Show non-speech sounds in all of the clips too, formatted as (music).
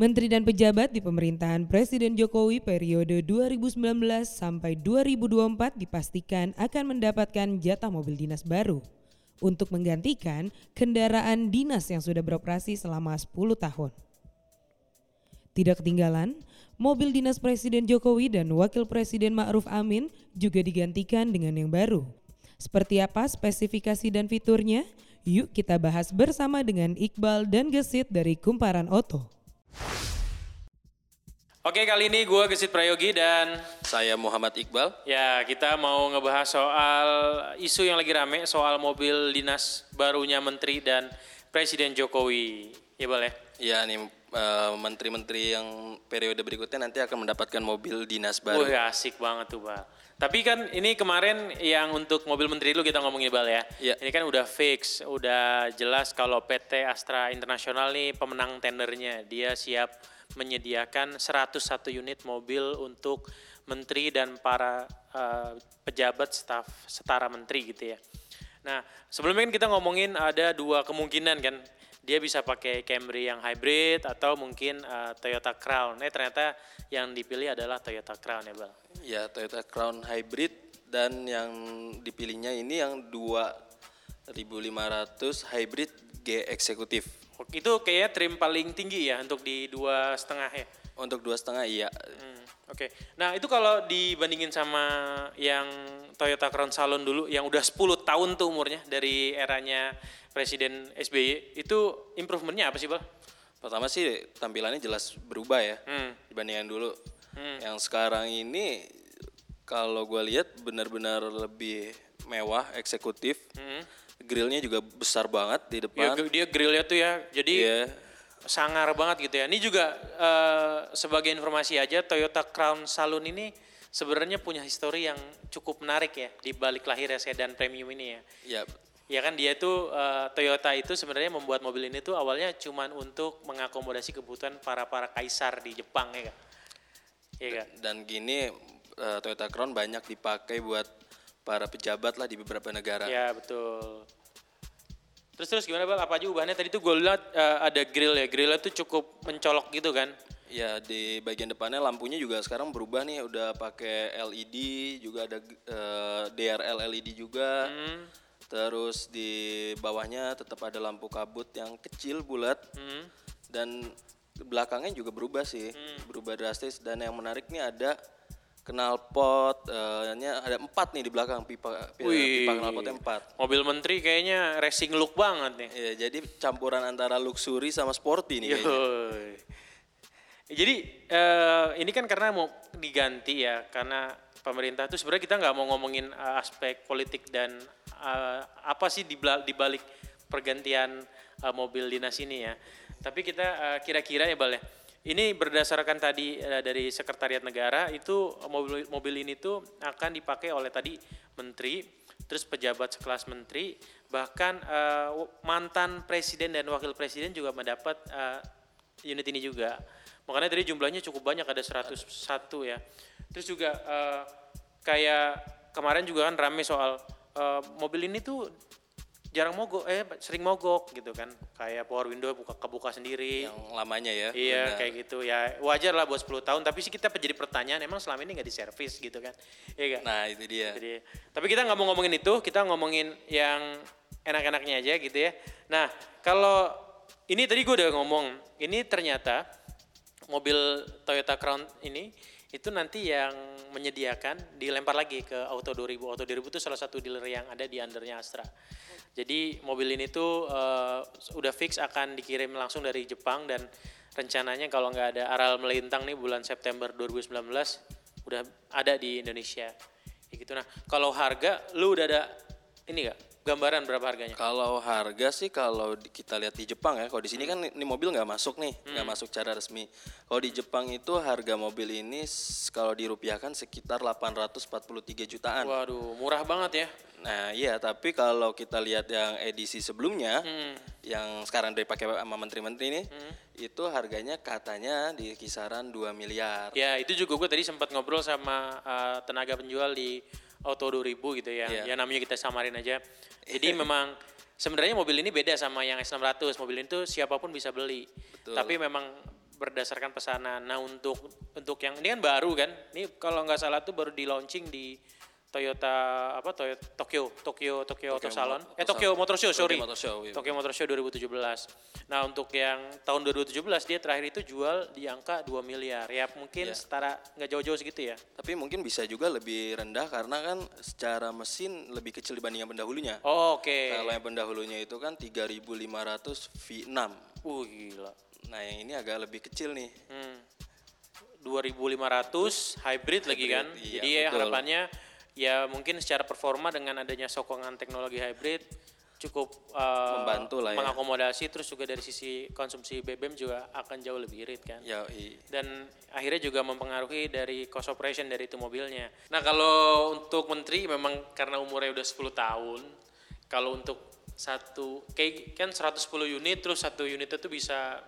Menteri dan pejabat di pemerintahan Presiden Jokowi periode 2019 sampai 2024 dipastikan akan mendapatkan jatah mobil dinas baru untuk menggantikan kendaraan dinas yang sudah beroperasi selama 10 tahun. Tidak ketinggalan, mobil dinas Presiden Jokowi dan Wakil Presiden Ma'ruf Amin juga digantikan dengan yang baru. Seperti apa spesifikasi dan fiturnya? Yuk kita bahas bersama dengan Iqbal dan Gesit dari Kumparan Oto. Oke kali ini gue Gesit Prayogi dan Saya Muhammad Iqbal. ya kita mau ngebahas soal isu yang lagi rame soal mobil dinas barunya Menteri dan Presiden Jokowi. Ya boleh. Ya nih eh, menteri-menteri yang periode berikutnya nanti akan mendapatkan mobil dinas baru. Wah asik banget tuh Bal. Tapi kan ini kemarin yang untuk mobil menteri dulu kita ngomongin Bal ya. Iya. Ini kan udah fix, udah jelas kalau PT Astra Internasional nih pemenang tendernya. Dia siap menyediakan 101 unit mobil untuk menteri dan para eh, pejabat staf setara menteri gitu ya. Nah, sebelumnya kan kita ngomongin ada dua kemungkinan kan. Dia bisa pakai Camry yang hybrid atau mungkin eh, Toyota Crown. Eh ternyata yang dipilih adalah Toyota Crown ya, Bal. Ya Toyota Crown Hybrid dan yang dipilihnya ini yang 2500 Hybrid G eksekutif. Itu kayaknya trim paling tinggi ya untuk di dua setengah ya. Untuk dua setengah iya. Hmm, Oke, nah itu kalau dibandingin sama yang Toyota Crown Salon dulu yang udah 10 tahun tuh umurnya dari eranya Presiden SBY, itu improvementnya apa sih Bal? Pertama sih tampilannya jelas berubah ya Hmm. dibandingkan dulu. Hmm. Yang sekarang ini kalau gue lihat benar-benar lebih mewah, eksekutif. Hmm. Grillnya juga besar banget di Ya, depan. ge- dia grillnya tuh ya, jadi Iya. Sangar banget gitu ya. Ini juga eh, sebagai informasi aja, Toyota Crown Saloon ini sebenarnya punya histori yang cukup menarik ya di balik lahirnya sedan premium ini ya. Ya, Ya kan dia tuh eh, Toyota itu sebenarnya membuat mobil ini tuh awalnya cuman untuk mengakomodasi kebutuhan para para kaisar di Jepang ya kan. Iya kan? dan gini eh, Toyota Crown banyak dipakai buat para pejabat lah di beberapa negara. Ya betul. Terus terus gimana bal? Apa aja ubahnya? Tadi tuh gue lihat eh, ada grill ya. Grillnya tuh cukup mencolok gitu kan. Ya di bagian depannya lampunya juga sekarang berubah nih, udah pakai LED, juga ada eh, DRL LED juga. Hmm. Terus di bawahnya tetap ada lampu kabut yang kecil bulat Hmm. dan belakangnya juga berubah sih, berubah drastis. Dan yang menarik nih ada knalpot, eh, nya ada empat nih di belakang pipa pipa, Wih. pipa knalpotnya empat. Mobil menteri kayaknya racing look banget nih. Ya, jadi campuran antara luxury sama sporty nih kayaknya. Yoi. Jadi eh, ini kan karena mau diganti ya karena pemerintah tuh sebenarnya kita nggak mau ngomongin eh, aspek politik dan eh, apa sih di balik pergantian eh, mobil dinas ini ya. Tapi kita eh, kira-kira ya Bal ya. Ini berdasarkan tadi eh, dari Sekretariat Negara itu mobil mobil ini tuh akan dipakai oleh tadi menteri, terus pejabat sekelas menteri, bahkan eh, mantan presiden dan wakil presiden juga mendapat eh, unit ini juga. Makanya tadi jumlahnya cukup banyak ada 101 ya. Terus juga eh, kayak kemarin juga kan rame soal eh, mobil ini tuh jarang mogok eh sering mogok gitu kan. Kayak power window buka kebuka sendiri. Yang lamanya ya. Iya benar. kayak gitu ya wajar lah buat 10 tahun tapi sih kita jadi pertanyaan emang selama ini nggak diservis gitu kan iya kan Nah itu dia. jadi tapi kita nggak mau ngomongin itu kita ngomongin yang enak-enaknya aja gitu ya nah kalau ini tadi gue udah ngomong ini ternyata mobil Toyota Crown ini itu nanti yang menyediakan dilempar lagi ke Auto 2000 Auto 2000 itu salah satu dealer yang ada di undernya Astra jadi mobil ini tuh eh, udah fix akan dikirim langsung dari Jepang dan rencananya kalau nggak ada aral melintang nih bulan September 2019 udah ada di Indonesia. Ya gitu nah. Kalau harga lu udah ada ini nggak gambaran berapa harganya? Kalau harga sih kalau kita lihat di Jepang ya, kalau di sini kan ini mobil nggak masuk nih, nggak masuk secara resmi. Kalau di Jepang itu harga mobil ini kalau dirupiahkan sekitar 843 jutaan. Waduh, murah banget ya. Nah iya, tapi kalau kita lihat yang edisi sebelumnya, Hmm. yang sekarang dipakai sama menteri-menteri ini, itu harganya katanya di kisaran 2 miliar. Ya itu juga gue tadi sempat ngobrol sama uh, tenaga penjual di Auto 2000 gitu ya. Ya Iya. namanya kita samarin aja. Jadi memang sebenarnya mobil ini beda sama yang S600. Mobil ini tuh siapa pun bisa beli. Betul. Tapi memang berdasarkan pesanan. Nah untuk untuk yang ini kan baru kan, ini kalau nggak salah tuh baru di launching di Toyota apa Toyota Tokyo Tokyo Tokyo Auto Salon eh Tokyo Motor Show Tokyo sorry Motor Show, iya. Tokyo Motor Show 2017 nah untuk yang tahun 2017 dia terakhir itu jual di angka 2 miliar ya mungkin Iya. setara nggak jauh-jauh segitu ya Tapi mungkin bisa juga lebih rendah karena kan secara mesin lebih kecil dibanding yang pendahulunya. oh, oke Kalau yang pendahulunya itu kan 3500 V6. uh gila Nah, yang ini agak lebih kecil nih. Hmm. 2500 hybrid lagi kan. iya, Jadi betul. harapannya ya mungkin secara performa dengan adanya sokongan teknologi hybrid cukup uh, Membantu lah ya. mengakomodasi terus juga dari sisi konsumsi BBM juga akan jauh lebih irit kan. Ya, i- Dan akhirnya juga mempengaruhi dari cost operation dari itu mobilnya. Nah kalau untuk menteri memang karena umurnya udah 10 tahun, kalau untuk satu kayak kan 110 unit terus satu unit itu bisa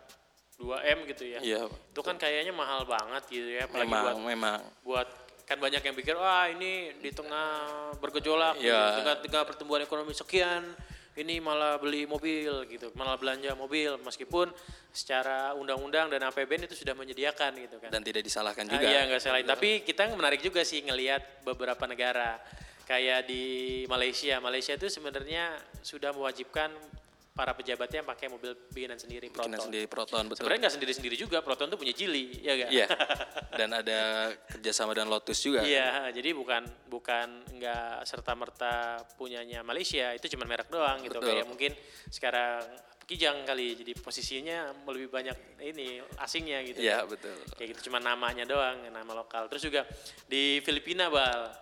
2M gitu ya. Iya. Itu kan kayaknya mahal banget gitu ya, apalagi memang buat memang buat kan banyak yang pikir wah ini di tengah bergejolak, Iya. di tengah-tengah pertumbuhan ekonomi sekian, ini malah beli mobil gitu, malah belanja mobil meskipun secara undang-undang dan APBN itu sudah menyediakan gitu kan. dan tidak disalahkan Ah, juga. iya nggak salahin. Tapi kita menarik juga sih ngelihat beberapa negara kayak di Malaysia. Malaysia itu sebenarnya sudah mewajibkan para pejabatnya pakai mobil bikinan sendiri Bikinan Proton. sendiri Proton betul. Sebenarnya nggak sendiri-sendiri juga. Proton tuh punya Jili, ya gak? Iya. (laughs) Dan ada kerjasama dengan Lotus juga. Iya, jadi bukan bukan nggak serta merta punyanya Malaysia, itu cuma merek doang gitu. Betul. Kayak mungkin sekarang Kijang kali, jadi posisinya lebih banyak ini asingnya gitu. Iya, betul. Kayak gitu cuma namanya doang, nama lokal. Terus juga di Filipina bal,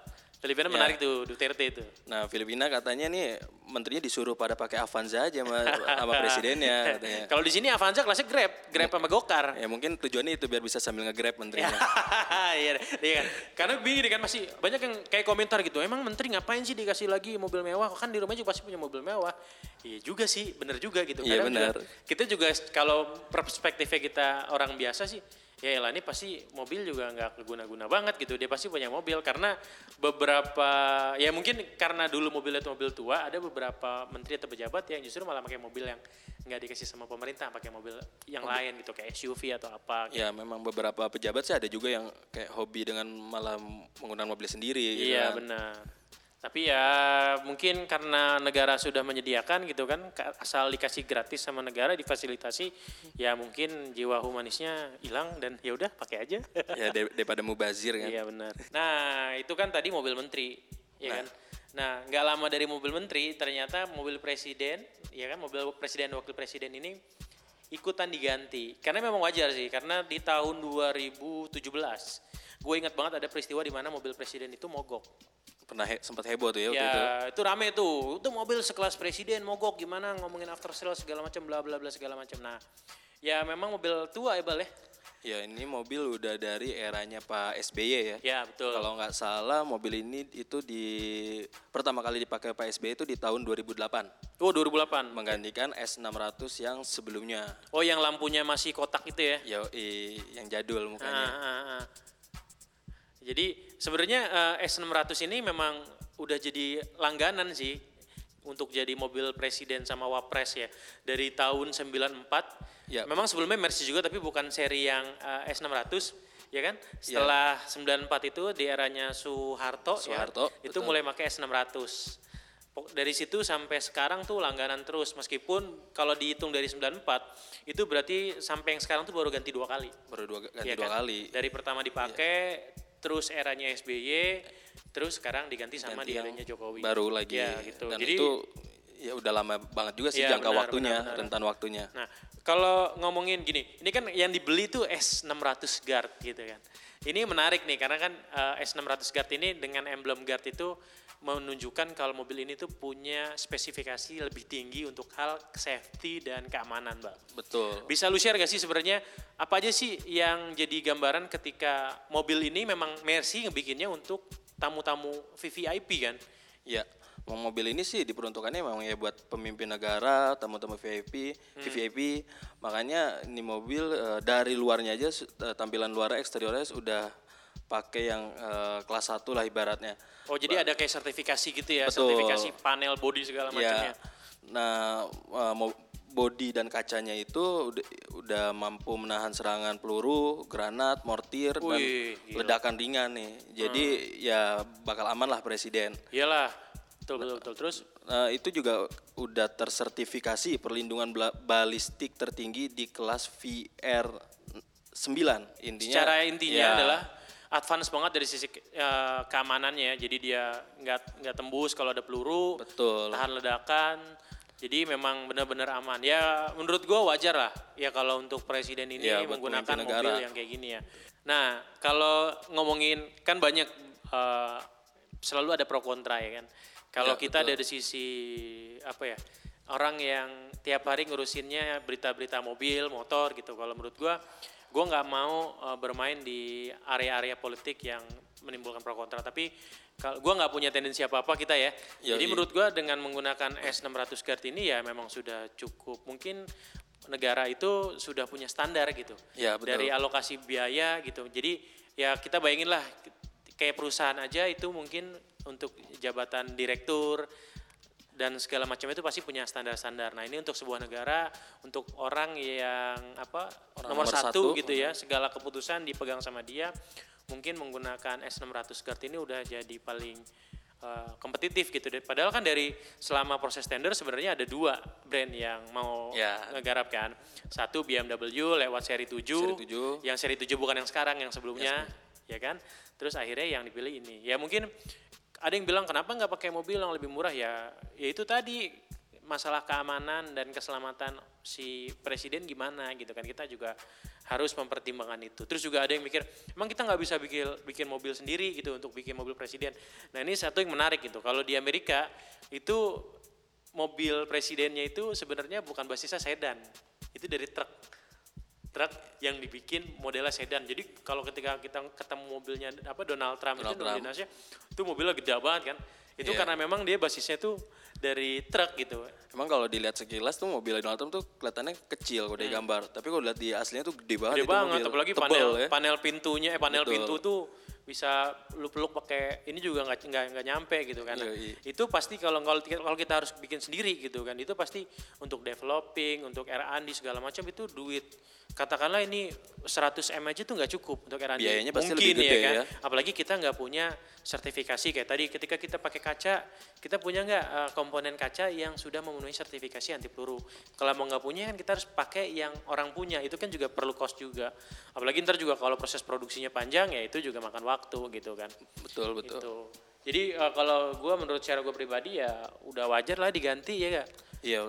Filipina Ya. menarik tuh Duterte itu. Nah, Filipina katanya nih menterinya disuruh pada pakai Avanza aja sama, sama presidennya katanya. (laughs) Kalau di sini Avanza kelasnya Grab, Grab sama Gokar. Ya mungkin tujuannya itu biar bisa sambil nge-grab menterinya. (laughs) Iya, iya kan. Karena bingung kan masih banyak yang kayak komentar gitu. Emang menteri ngapain sih dikasih lagi mobil mewah? Kan di rumah juga pasti punya mobil mewah. Iya juga sih, bener juga gitu. Iya, benar. kita juga kalau perspektifnya kita orang biasa sih, ya elah ini pasti mobil juga nggak keguna-guna banget gitu. Dia pasti punya mobil karena beberapa ya mungkin karena dulu mobilnya itu mobil tua, ada beberapa menteri atau pejabat yang justru malah pakai mobil yang nggak dikasih sama pemerintah, pakai mobil yang lain gitu kayak SUV atau apa. ya, memang beberapa pejabat sih ada juga yang kayak hobi dengan malah menggunakan mobil sendiri gitu Iya kan. benar. Tapi ya mungkin karena negara sudah menyediakan gitu kan, ka- asal dikasih gratis sama negara difasilitasi, ya mungkin jiwa humanisnya hilang dan ya udah pakai aja. Ya dar- daripada mubazir kan. Iya benar. Nah itu kan tadi mobil menteri, ya kan. Nah nggak lama dari mobil menteri ternyata mobil presiden, ya kan mobil presiden wakil presiden ini ikutan diganti. Karena memang wajar sih, karena di tahun 2017 gue ingat banget ada peristiwa di mana mobil presiden itu mogok. Pernah he- sempat heboh tuh ya waktu Ya itu. itu rame tuh, itu mobil sekelas presiden mogok gimana ngomongin after sale segala macam bla bla bla segala macam. Nah ya memang mobil tua ya Bal ya. Ya ini mobil udah dari eranya Pak SBY ya. Ya betul. Kalau nggak salah mobil ini itu di pertama kali dipakai Pak SBY itu di tahun 2008 Oh 2008. menggantikan S600 yang sebelumnya. Oh yang lampunya masih kotak itu ya. Ya yang jadul mukanya. Ah, ah, ah. Jadi sebenarnya eh, S600 ini memang udah jadi langganan sih untuk jadi mobil presiden sama wapres ya dari tahun 94. Ya. Memang sebelumnya Mercy juga tapi bukan seri yang eh, S600 ya kan. Setelah 94 itu di eranya Soeharto, ya, Soeharto, itu betul. mulai pakai S600. Pok- Dari situ sampai sekarang tuh langganan terus meskipun kalau dihitung dari 94 itu berarti sampai yang sekarang tuh baru ganti dua kali. Baru dua ganti Iya dua kan? kali. Dari pertama dipakai, terus eranya SBY, terus sekarang diganti sama di eranya Jokowi. Baru lagi. Ya, gitu. Dan Jadi, itu ya udah lama banget juga sih Iya, jangka benar, waktunya, benar, benar. rentan waktunya. nah kalau ngomongin gini, ini kan yang dibeli tuh S600 Guard gitu kan. Ini menarik nih karena kan eh, S600 Guard ini dengan emblem Guard itu menunjukkan kalau mobil ini tuh punya spesifikasi lebih tinggi untuk hal safety dan keamanan, Mbak. Betul. Bisa lu share gak sih sebenarnya apa aja sih yang jadi gambaran ketika mobil ini memang Mercy ngebikinnya untuk tamu-tamu VVIP kan? Ya, mau mobil ini sih diperuntukannya memang ya buat pemimpin negara, tamu-tamu VIP, Hmm. VVIP. Makanya ini mobil eh, dari luarnya aja eh, tampilan luarnya eksteriornya sudah pakai yang eh, kelas 1 lah ibaratnya. Oh jadi ada kayak sertifikasi gitu ya, Betul. sertifikasi panel body segala macamnya. Ya. Nah, eh, mo- body dan kacanya itu udah, udah mampu menahan serangan peluru, granat, mortir dan Wih, gila. ledakan ringan nih. Jadi ya bakal aman lah presiden. Iyalah, betul betul betul. Terus Nah, itu juga udah tersertifikasi perlindungan balistik tertinggi di kelas VR 9. Intinya secara intinya ya, adalah advance banget dari sisi eh, keamanannya. Jadi dia nggak nggak tembus kalau ada peluru, Betul. tahan ledakan. Jadi memang benar-benar aman. Ya menurut gua wajar lah ya kalau untuk presiden ini Ya, menggunakan mobil yang kayak gini ya. Nah kalau ngomongin kan banyak eh, selalu ada pro kontra ya kan. Kalau Ya, kita betul. dari sisi apa ya orang yang tiap hari ngurusinnya berita-berita mobil, motor gitu. Kalau menurut gua, gua nggak mau eh, bermain di area-area politik yang menimbulkan pro kontra. Tapi kalau gua nggak punya tendensi apa-apa kita ya. Jadi Yoi. menurut gua dengan menggunakan S600 GARD ini ya memang sudah cukup. Mungkin negara itu sudah punya standar gitu. Ya, betul. Dari alokasi biaya gitu. Jadi ya kita bayangin lah kayak perusahaan aja itu mungkin untuk jabatan direktur dan segala macam itu pasti punya standar-standar. Nah ini untuk sebuah negara, untuk orang yang apa nomor, nomor satu, satu. gitu ya, segala keputusan dipegang sama dia, mungkin menggunakan S600 GARD ini udah jadi paling eh, kompetitif gitu. Padahal kan dari selama proses tender sebenarnya ada dua brand yang mau Ya. ngegarap kan. Satu BMW lewat seri 7, Seri 7. yang seri 7 bukan yang sekarang, yang sebelumnya, ya kan? Terus akhirnya yang dipilih ini. Ya mungkin ada yang bilang kenapa nggak pakai mobil yang lebih murah ya? Ya itu tadi masalah keamanan dan keselamatan si presiden gimana gitu kan kita juga harus mempertimbangkan itu. Terus juga ada yang mikir, emang kita nggak bisa bikin bikin mobil sendiri gitu untuk bikin mobil presiden. Nah ini satu yang menarik gitu. Kalau di Amerika itu mobil presidennya itu sebenarnya bukan basisnya sedan, itu dari truk truk yang dibikin modelnya sedan. Jadi kalau ketika kita ketemu mobilnya apa Donald Trump Donald itu Trump. Indonesia, itu mobilnya gede banget kan. Itu Iya. karena memang dia basisnya tuh dari truk gitu. Emang kalau dilihat sekilas tuh mobil Donald Trump tuh kelihatannya kecil kalau dari gambar. Tapi kalau lihat di aslinya tuh gede banget Hmm. Gede banget, mobil. apalagi panel ya. panel pintunya, eh panel Betul. pintu tuh bisa lu peluk pakai ini juga nggak nggak nggak nyampe gitu kan. Nah, Yoi. itu pasti kalau kalau kalau kita harus bikin sendiri gitu kan, itu pasti untuk developing, untuk R&D segala macam itu duit. Katakanlah ini 100 M aja tuh nggak cukup untuk R&D. Biayanya pasti Mungkin lebih gede kan. ya. Apalagi kita nggak punya sertifikasi kayak tadi ketika kita pakai kaca, kita punya nggak eh, komponen kaca yang sudah memenuhi sertifikasi anti peluru. Kalau mau nggak punya kan kita harus pakai yang orang punya. Itu kan juga perlu cost juga. Apalagi ntar juga kalau proses produksinya panjang ya itu juga makan waktu gitu kan. Betul, betul. Gitu. Jadi eh, kalau gue menurut cara gue pribadi ya udah wajar lah diganti ya gak? Iya,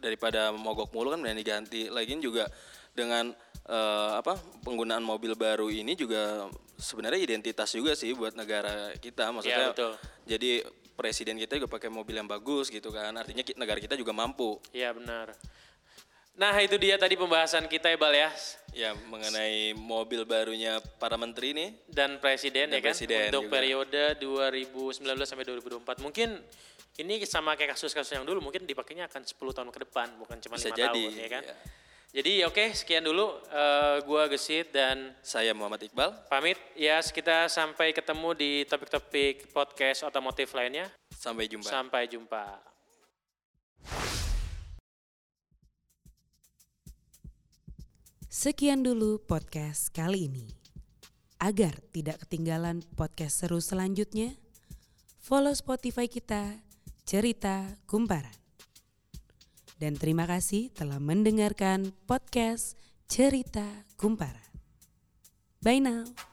daripada mogok mulu kan mending diganti. Lagian juga dengan eh, apa penggunaan mobil baru ini juga sebenarnya identitas juga sih buat negara kita. Maksudnya Iya, betul. jadi presiden kita juga pakai mobil yang bagus gitu kan. Artinya negara kita juga mampu. Iya benar. Nah itu dia tadi pembahasan kita ya Bal ya. Ya mengenai mobil barunya para menteri nih. dan presiden Dan ya kan presiden untuk juga. periode 2019 sampai 2024 mungkin ini sama kayak kasus-kasus yang dulu mungkin dipakainya akan 10 tahun ke depan bukan cuma Bisa jadi, tahun ya kan ya. Jadi oke sekian dulu eh, gua gesit dan Saya Muhammad Iqbal. pamit ya kita sampai ketemu di topik-topik podcast otomotif lainnya Sampai jumpa. sampai jumpa Sekian dulu podcast kali ini. Agar tidak ketinggalan podcast seru selanjutnya, follow Spotify kita, Cerita Kumparan. Dan terima kasih telah mendengarkan podcast Cerita Kumparan. Bye now.